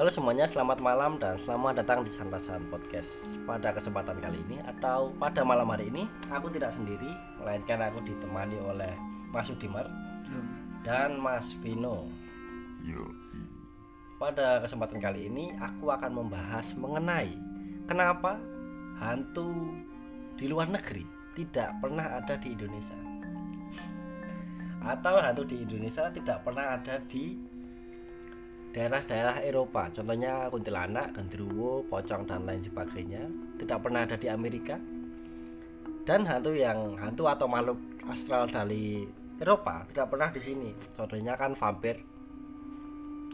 Halo semuanya, selamat malam dan selamat datang di Santasan Podcast. Pada kesempatan kali ini atau pada malam hari ini Aku tidak sendiri, melainkan aku ditemani oleh Mas Udimar dan Mas Vino. Pada kesempatan kali ini aku akan membahas mengenai Kenapa hantu di luar negeri tidak pernah ada di Indonesia. Atau hantu di Indonesia tidak pernah ada di daerah-daerah Eropa contohnya kuntilanak, genderuwo, pocong dan lain sebagainya tidak pernah ada di Amerika. Dan hantu yang hantu atau makhluk astral dari Eropa tidak pernah di sini. Contohnya kan vampir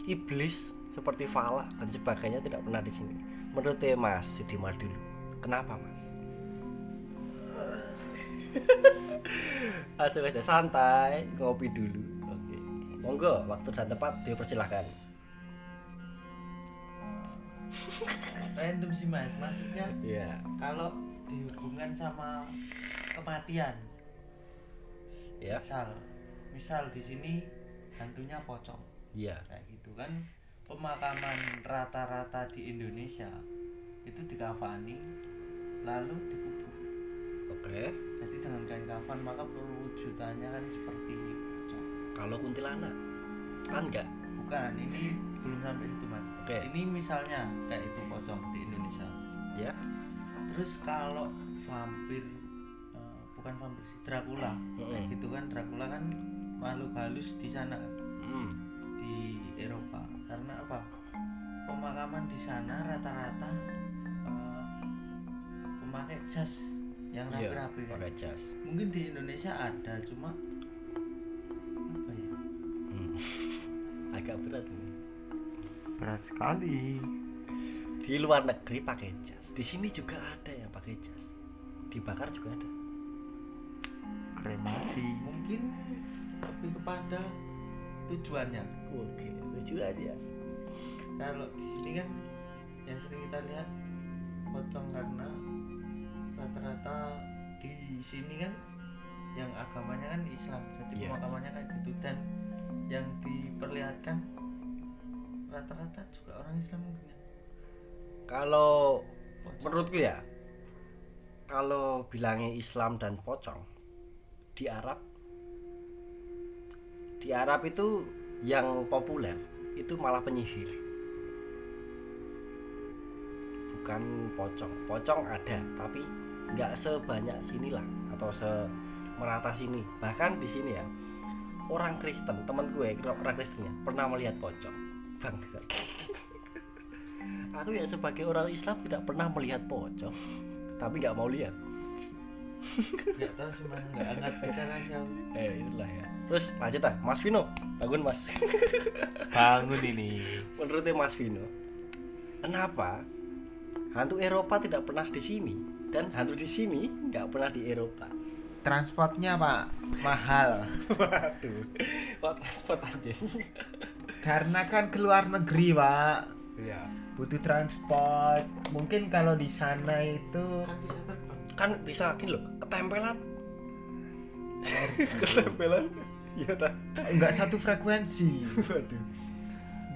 iblis seperti Vala dan sebagainya tidak pernah di sini. Menurut Mas Sudimar dulu kenapa Mas? Langsung aja santai ngopi dulu. Oke monggo waktu dan tempat dipersilahkan random sih mas maksudnya Iya. kalau dihubungkan sama kematian Ya. misal misal di sini hantunya pocong Iya. kayak gitu kan pemakaman rata-rata di Indonesia itu dikafani lalu dikubur Oke. jadi dengan kain kafan maka perwujudannya kan seperti pocong Kalau kuntilanak kan enggak. bukan ini belum sampai situ mas Oke. ini misalnya kayak itu pocong di Indonesia Ya. terus kalau vampir eh, bukan vampir sih Dracula kayak Mm-mm. gitu kan Dracula kan makhluk halus di sana kan Hmm. di Eropa karena apa pemakaman di sana rata-rata eh, pemakai jas yang Iya, rapi-rapi kan. pakai jas. mungkin di Indonesia ada cuma apa ya Hmm. Agak berat ini. Berat sekali Di luar negeri pakai jas. Di sini juga ada yang pakai jas. Dibakar juga ada. kremasi mungkin lebih kepada tujuannya Oke, lucu aja. kalau di sini kan yang sering kita lihat pocong karena rata-rata di sini kan yang agamanya kan Islam jadi Iya. pemakamannya kayak gitu dan yang diperlihatkan rata-rata juga orang Islam mungkin ya. Kalau Pocong. menurutku ya, kalau bilangnya Islam dan pocong di Arab, di Arab itu yang populer itu malah penyihir, bukan pocong. Pocong ada, tapi nggak sebanyak sinilah atau semerata sini. Bahkan di sini ya, orang Kristen, teman gue orang Kristennya pernah melihat pocong. Bang, aku ya sebagai orang Islam tidak pernah melihat pocong, tapi nggak mau lihat. nggak tahu sih mas nggak angkat bicara siapa Eh itulah ya. Terus lanjut ah, Mas Vino, bangun Mas. bangun ini Menurutnya Mas Vino, kenapa hantu Eropa tidak pernah di sini dan hantu di sini nggak pernah di Eropa? transportnya pak mahal Waduh, kok transport aja? Karena kan keluar negeri pak Iya. butuh transport. Mungkin kalau di sana itu kan bisa terbang. Kan bisa gini loh, ketempelan. ketempelan. Iya tak? nggak satu frekuensi. Waduh.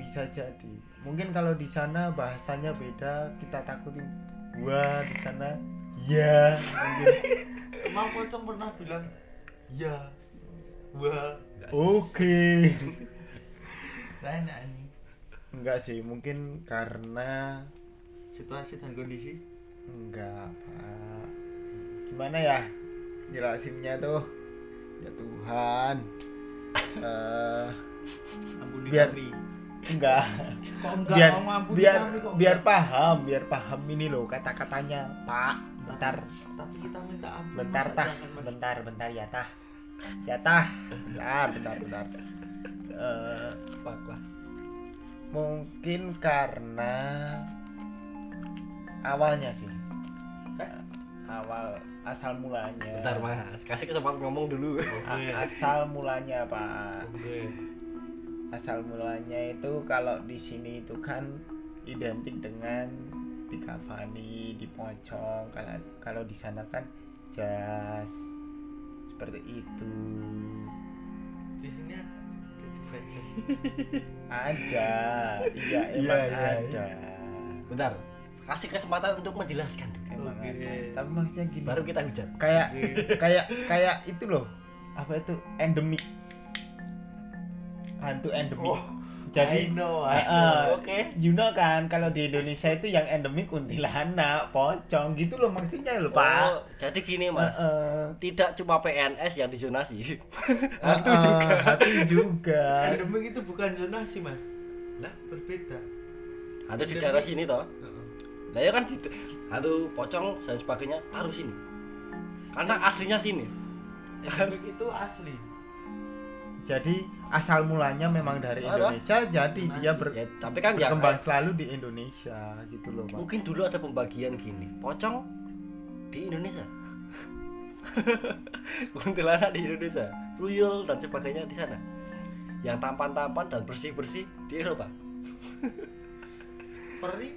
bisa jadi. Mungkin kalau di sana bahasanya beda kita takutin gua di sana. Ya mungkin emang pocong pernah bilang ya wah oke banyak ini enggak sih mungkin karena situasi dan kondisi? Enggak pak. Gimana ya? Jelasinnya tuh ya Tuhan. Eh ampuni Biar- kami. enggak. Kok enggak? Biar mau ampuni biar kami kok biar enggak? paham biar paham ini loh kata-katanya pak. Bentar. Tapi kita minta ampun bentar tah. Mas? bentar bentar ya tah. Ya tah. Bentar bentar bentar Lah. mungkin karena awalnya sih. Awal asal mulanya. Bentar Mas, kasih kesempatan ngomong dulu. A- asal mulanya pak. Oke. asal mulanya itu kalau di sini itu kan identik dengan di kafani di pocong. Kalau kalau di sana kan jas. Seperti itu. Di sini ada ada iya emang iya, ada. Bentar kasih kesempatan untuk menjelaskan. Emang Oke. ada tapi maksudnya gini. Baru kita hujat. Kayak kayak kayak itu loh. Apa itu? Endemik. Hantu endemik. Oh jadi I know I know. ah. oke. you know kan kalau di Indonesia itu yang endemik kuntilanak pocong gitu loh maksudnya loh pak. Oh, jadi gini mas. Heeh. tidak cuma PNS yang dizonasi. Hantu juga. Hantu juga. endemik itu bukan zonasi mas. Lah? berbeda. Hantu di daerah sini. toh. Lah ya kan di hantu pocong dan sebagainya taruh sini. Karena aslinya sini. Endemik itu asli Jadi asal mulanya memang dari Apa? Indonesia, jadi dia ber- ya, tapi kan ya berkembang selalu di Indonesia gitu loh, Pak. mungkin dulu ada pembagian gini pocong di Indonesia. Kuntilanak di Indonesia tuyul dan sebagainya di sana. Yang tampan-tampan dan bersih-bersih di Eropa. Peri.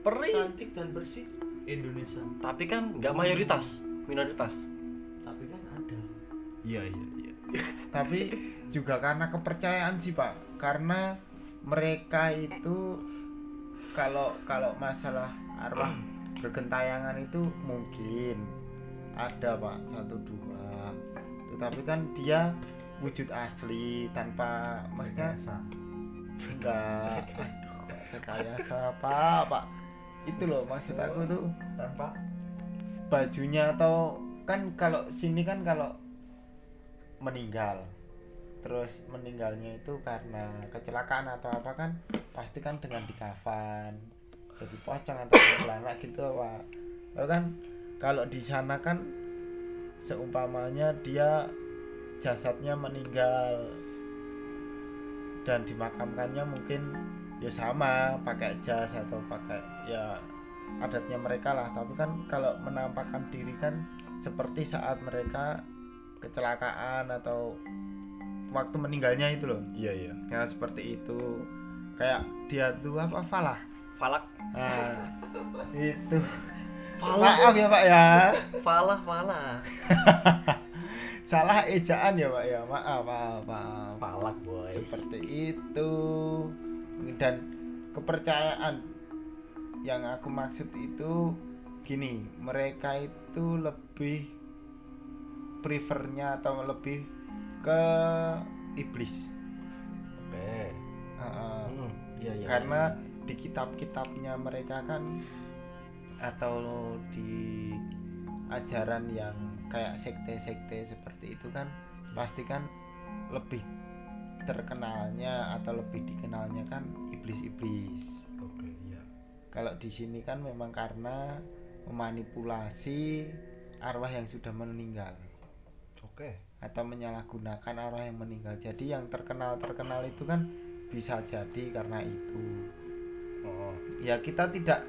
Peri. Cantik dan bersih Indonesia. Tapi kan nggak mayoritas minoritas. Tapi kan ada. Iya iya iya. Tapi juga karena kepercayaan sih, Pak. Karena mereka itu kalau kalau masalah arwah bergentayangan itu mungkin ada, Pak, satu dua. Tetapi kan dia wujud asli tanpa maksudnya enggak rekayasa pak pak. Itu loh maksud aku tuh. Tanpa bajunya atau kan kalau sini kan kalau meninggal terus meninggalnya itu karena kecelakaan atau apa kan pasti kan dengan dikafan jadi pocong atau celana gitu pak. Lalu kan kalau di sana kan seumpamanya dia jasadnya meninggal dan dimakamkannya mungkin ya sama pakai jas atau pakai ya adatnya mereka lah. Tapi kan kalau menampakkan diri kan seperti saat mereka kecelakaan atau waktu meninggalnya itu loh. Iya iya. Ya seperti itu. Kayak dia tuh apa falah falak. Nah itu. Falah maaf ya pak ya. Falah falah salah ejaan ya pak ya. Maaf maaf maaf. Falak boy. Seperti itu. Dan kepercayaan yang aku maksud itu gini mereka itu lebih prefernya atau lebih ke iblis. Oke. Heeh. Hmm, iya iya. Karena di kitab-kitabnya mereka kan atau di ajaran yang kayak sekte-sekte seperti itu kan pasti kan lebih terkenalnya atau lebih dikenalnya kan iblis-iblis. oke iya. Kalau di sini kan memang karena memanipulasi arwah yang sudah meninggal oke atau menyalahgunakan arwah yang meninggal. Jadi yang terkenal-terkenal itu kan bisa jadi karena itu. oh Ya kita tidak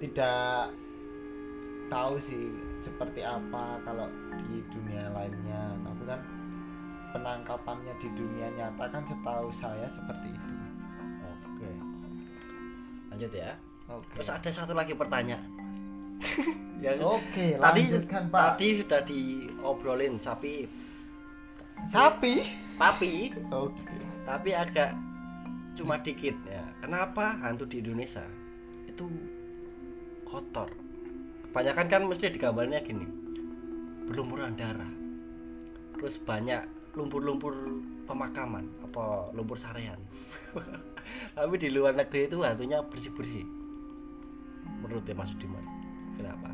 tidak tahu sih seperti apa kalau di dunia lainnya, tapi kan penangkapannya di dunia nyata kan setahu saya seperti itu. oke lanjut ya Oke. terus ada satu lagi pertanyaan yang Oke, tadi lanjutkan Pak. tadi sudah diobrolin sapi. Sapi. tapi Oke. tapi agak cuma dikit ya. Kenapa hantu di Indonesia itu kotor? Kebanyakan kan mesti digambarnya gini. Berlumuran darah. Terus banyak lumpur-lumpur pemakaman apa lumpur sarean. Tapi di luar negeri itu hantunya bersih-bersih. Menurut Mas Diman kenapa?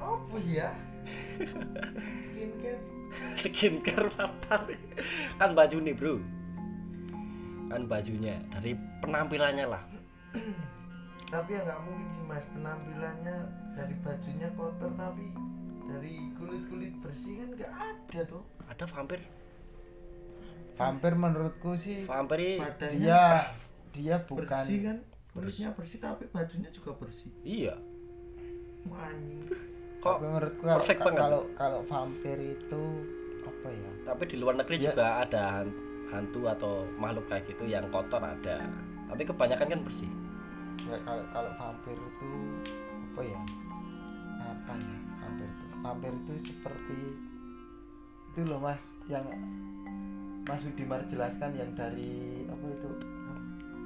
Apa ya? Skincare. Skincare fatal kan baju nih bro. Kan bajunya dari penampilannya lah. Tapi ya nggak mungkin sih mas. Penampilannya dari bajunya kotor tapi dari kulit kulit bersih kan nggak ada tuh ada vampir. Vampir menurutku sih vampir dia dia bukan bersih kan kulitnya bersih tapi bajunya juga bersih. Iya. Anjing. Kok tapi menurutku kalau kalau kalau vampir itu apa ya? tapi di luar negeri Ya. juga ada han- hantu atau makhluk kayak gitu yang kotor ada. Tapi kebanyakan kan bersih. Kayak kalau kalau vampir itu apa ya? Apa ya vampir itu? Vampir itu seperti itu loh mas. Yang Mas Udimar jelaskan yang dari apa itu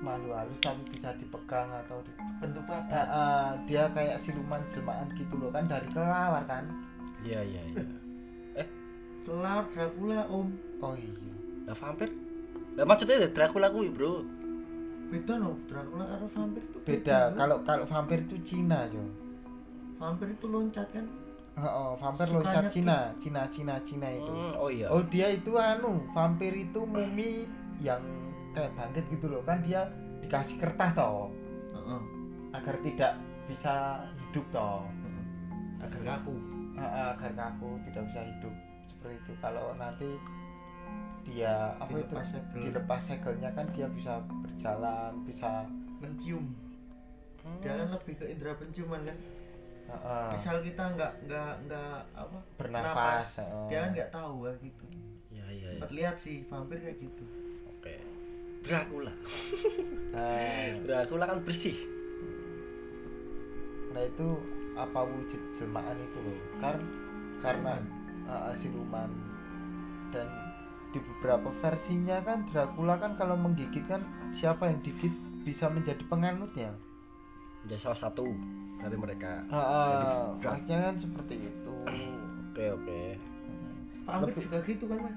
malu halus tapi bisa dipegang atau di, bentuk Ah, padat ah, dia kayak siluman jelmaan gitu loh kan dari kelawar kan? Iya iya iya. Kelawar Dracula om. Oh iya. Nah vampir? Nah, maksudnya Dracula kuwi bro. Beda no Dracula karo vampir itu beda. kalau kalau vampir itu Cina jo. Vampir itu loncat kan? Oh, oh, vampir Sukanya loncat Cina. Cina Cina Cina itu. Hmm, oh iya. Oh dia itu anu vampir itu mumi yang kayak bangkit gitu loh. Kan dia dikasih kertas toh Heeh. agar tidak bisa hidup toh. Agar kaku. Agar kaku tidak bisa hidup seperti itu. Kalau nanti dia apa itu? Dilepas segel. dilepas segelnya kan dia bisa berjalan bisa mencium. Hmm. dia kan lebih ke indera penciuman kan? Ah, misal kita nggak nggak nggak apa? Bernafas napas, ah. dia kan nggak tahu gitu. Iya iya iya. sempat lihat sih vampir kayak gitu Dracula. Nah, Dracula kan bersih. Nah itu apa wujud jelmaan itu loh? Kan karena ah, siluman dan di beberapa versinya kan Dracula kan kalau menggigit kan siapa yang digigit bisa menjadi penganutnya? Jadi salah satu dari mereka. Jadi, maksudnya kan seperti itu. Oke oke. Vampir Lebih- juga gitu kan mas?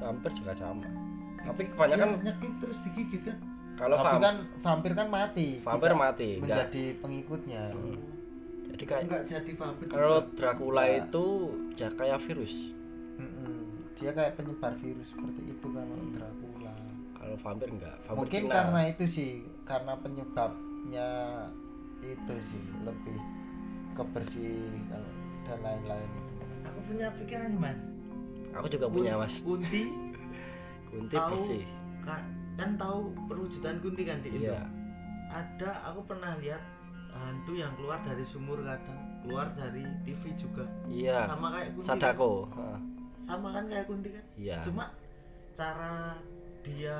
Vampir juga sama tapi kebanyakan nyekik terus digigit kan kalau tapi vam- kan vampir kan mati vampir mati enggak menjadi pengikutnya Hmm. jadi kayak nggak jadi vampir kalau juga. Dracula Enggak. itu ya kayak virus Mm-mm. dia kayak penyebar virus seperti itu kan kalau Dracula kalau vampir enggak vampir mungkin Cina. karena itu sih karena penyebabnya itu sih lebih kebersih kalau dan lain-lain itu aku punya pikiran mas aku juga punya mas kunti kunti tahu bersih kan, kan tahu perwujudan kunti kan di Indo? Iya. Ada aku pernah lihat hantu yang keluar dari sumur kadang keluar dari TV juga. Iya sama kayak kunti sadako kan? Sama kan kayak kunti kan? Iya. Cuma cara dia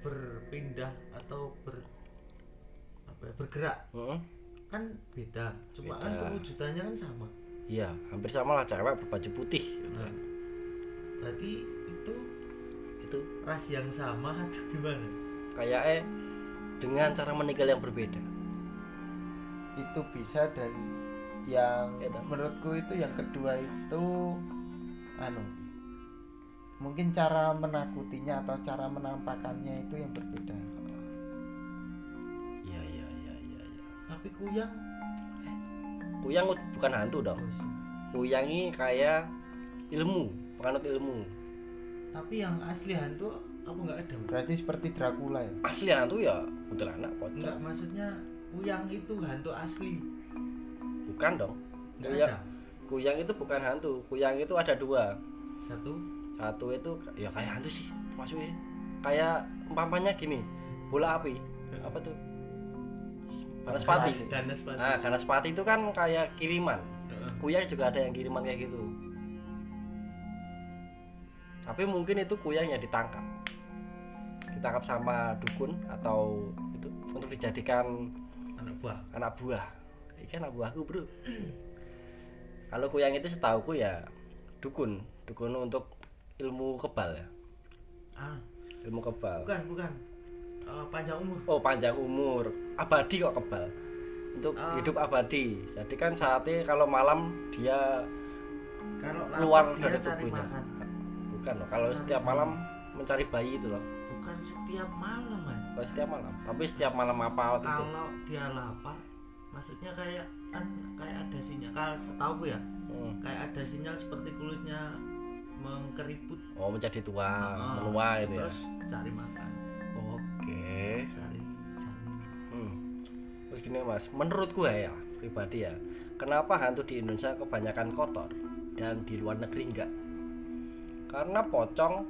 berpindah atau ber apa ya, bergerak Heeh. kan beda. Cuma kan Beda. perwujudannya kan sama. Iya hampir sama lah cewek berbaju putih Nah, berarti itu itu. Ras yang sama atau gimana? Kayak eh dengan cara meninggal yang berbeda. Itu bisa dan yang Ya, menurutku itu yang kedua itu anu mungkin cara menakutinya atau cara menampakannya itu yang berbeda. Iya iya iya iya iya tapi kuyang? Kuyang bukan hantu dong. Oh, sih. kuyang ini kayak ilmu penganut ilmu tapi yang asli hantu aku nggak ada berarti seperti Dracula ya? Asli hantu ya kuntilanak enggak. pocong maksudnya kuyang itu hantu asli. Bukan dong. Enggak Kuyang. ada. Kuyang itu bukan hantu. Kuyang itu ada dua. Satu? Satu itu ya kayak hantu sih maksudnya. Kayak umpamanya gini bola api. Apa tuh? Banaspati. dan Naspati nah Ganaspati itu kan kayak kiriman. Heeh. kuyang juga ada yang kiriman kayak gitu tapi mungkin itu kuyangnya ditangkap. Ditangkap sama dukun atau itu untuk dijadikan anak buah. Anak buah. Ini anak buahku bro. Kalau kuyang itu setauku ya dukun. Dukun untuk ilmu kebal ya. Ah. Ilmu kebal. Bukan bukan. Eh, panjang umur. Oh panjang umur. Abadi kok kebal. Untuk Ah. hidup abadi. Jadi kan saatnya kalau malam dia kalau Keluar dari tubuhnya. makan bukan loh kalau Cari setiap malam mencari bayi itu loh. Bukan setiap malam mas. Kalau setiap malam tapi setiap malam apa waktu itu? Kalau dia lapar maksudnya kayak kan kayak ada sinyal kalau setahu ya Hmm. kayak ada sinyal seperti kulitnya mengkeriput oh menjadi tua Ah, menua itu ya? terus cari makan. Oke. Cari janin Hmm. Terus gini mas, menurut gue ya pribadi ya, kenapa hantu di Indonesia kebanyakan kotor dan di luar negeri enggak? Karena pocong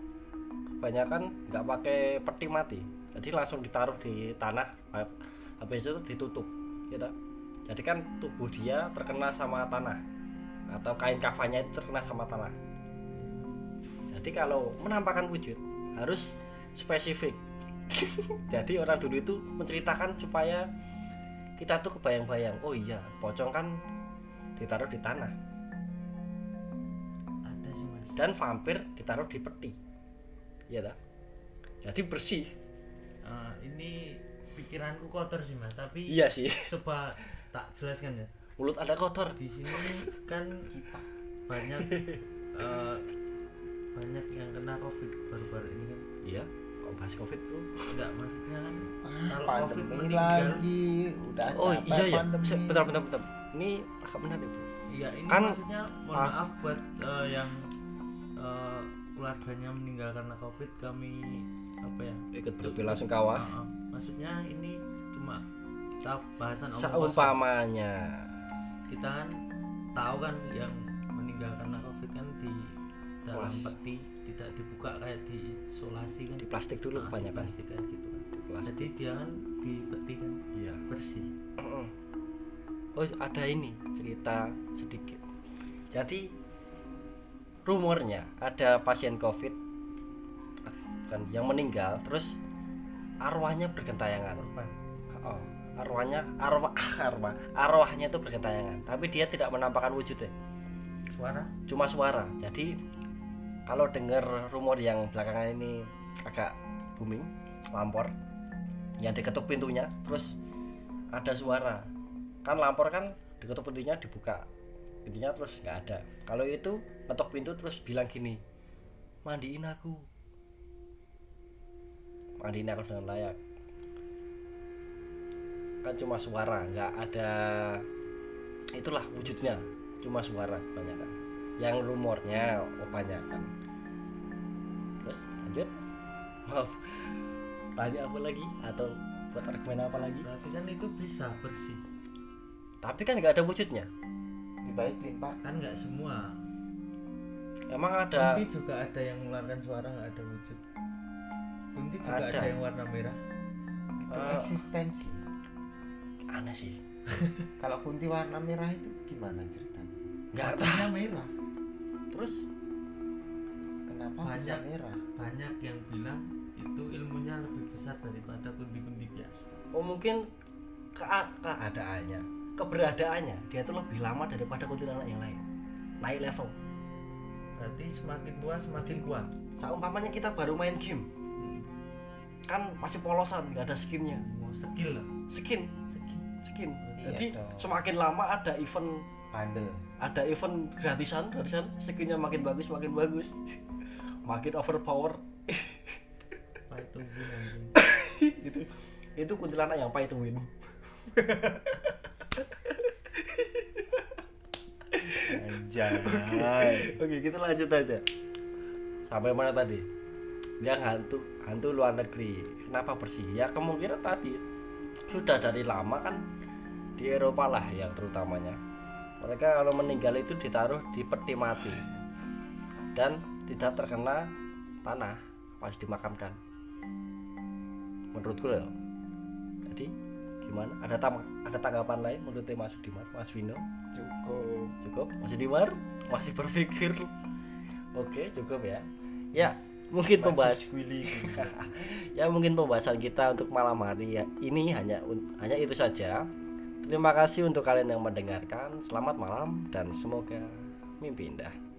kebanyakan nggak pakai peti mati, jadi langsung ditaruh di tanah, hab- habis itu ditutup, gitu. Jadi kan tubuh dia terkena sama tanah atau kain kafannya itu terkena sama tanah. Jadi kalau menampakkan wujud harus spesifik jadi orang dulu itu menceritakan supaya kita tuh kebayang-bayang oh iya pocong kan ditaruh di tanah dan vampir ditaruh di peti. Ya tak jadi bersih. Eh, ini pikiranku kotor sih mas tapi iya sih. coba tak jelaskan ya. Mulut anda kotor. Di sini kan banyak eh, banyak yang kena covid baru-baru ini kan. Iya kok bahas covid bro enggak maksudnya kan Ah, Kalau COVID pandemi meninggal. lagi udah oh capek iya iya. pandemi. Se- bentar bentar bentar. Ini agak menarik. Bro iya ini Kan maksudnya mohon maaf buat eh, yang eh, keluarganya meninggal karena covid kami apa ya ikut berbelasungkawa Ah, ah. maksudnya ini cuma kita bahasan seumpamanya. Kita kan tahu kan yang meninggal karena covid kan di dalam Kelas. peti tidak dibuka kayak diisolasi kan. Di plastik dulu Ah, kebanyakan plastik kayak gitu kan. Plastik. Jadi dia kan di peti kan iya. bersih. Oh ada ini cerita sedikit. Jadi rumornya ada pasien covid kan yang meninggal terus arwahnya bergentayangan. Oh, arwahnya arwah arwah arwahnya itu bergentayangan tapi dia tidak menampakkan wujudnya. Suara? Cuma suara. Jadi kalau dengar rumor yang belakangan ini agak booming lampor yang diketuk pintunya terus ada suara. Kan lampor kan diketuk pintunya dibuka pintunya terus nggak ada. Kalau itu ngetok pintu terus bilang gini mandiin aku. Mandiin aku dengan layak. Kan cuma suara nggak ada itulah wujudnya. Cuma suara kebanyakan. Yang rumornya kebanyakan. Terus lanjut. Maaf. Tanya apa lagi? Atau buat argumen apa lagi? Berarti kan itu bisa bersih. Tapi kan nggak ada wujudnya dibaikin pak. Kan nggak semua. Emang ada kunti juga ada yang mengeluarkan suara nggak ada wujud. Kunti juga Ada. ada, yang warna merah. Itu Eh. eksistensi. Aneh sih. Kalau kunti warna merah itu gimana ceritanya? Nggak tahu. warnanya merah. Terus? Kenapa bisa Banyak. merah? Banyak yang bilang itu ilmunya lebih besar daripada kunti-kunti biasa. Oh mungkin kea- keadaannya keberadaannya dia tuh lebih lama daripada kuntilanak yang lain. Naik level. Berarti semakin tua semakin kuat. Seumpamanya kita baru main game. Kan masih polosan nggak ada skinnya. Mau skill. Lah skin. Skill skin Iya jadi dong. semakin lama ada event bandel. Ada event gratisan gratisan skinnya makin bagus makin bagus. Makin overpower. Itu itu itu kuntilanak yang pay to win anjay. Oke kita lanjut aja. Sampai mana tadi? Yang hantu hantu luar negeri. Kenapa bersih? Ya kemungkinan tadi sudah dari lama kan di Eropa lah yang terutamanya. Mereka kalau meninggal itu ditaruh di peti mati dan tidak terkena tanah pas dimakamkan. Menurutku ya jadi gimana? Ada tam ada tanggapan lain menurut Mas Dimar Mas Vino cukup? Masih Dimar masih berpikir? Oke cukup ya. Ya mungkin pembahas ya mungkin pembahasan kita untuk malam hari ya ini hanya hanya itu saja. Terima kasih untuk kalian yang mendengarkan. Selamat malam dan semoga mimpi indah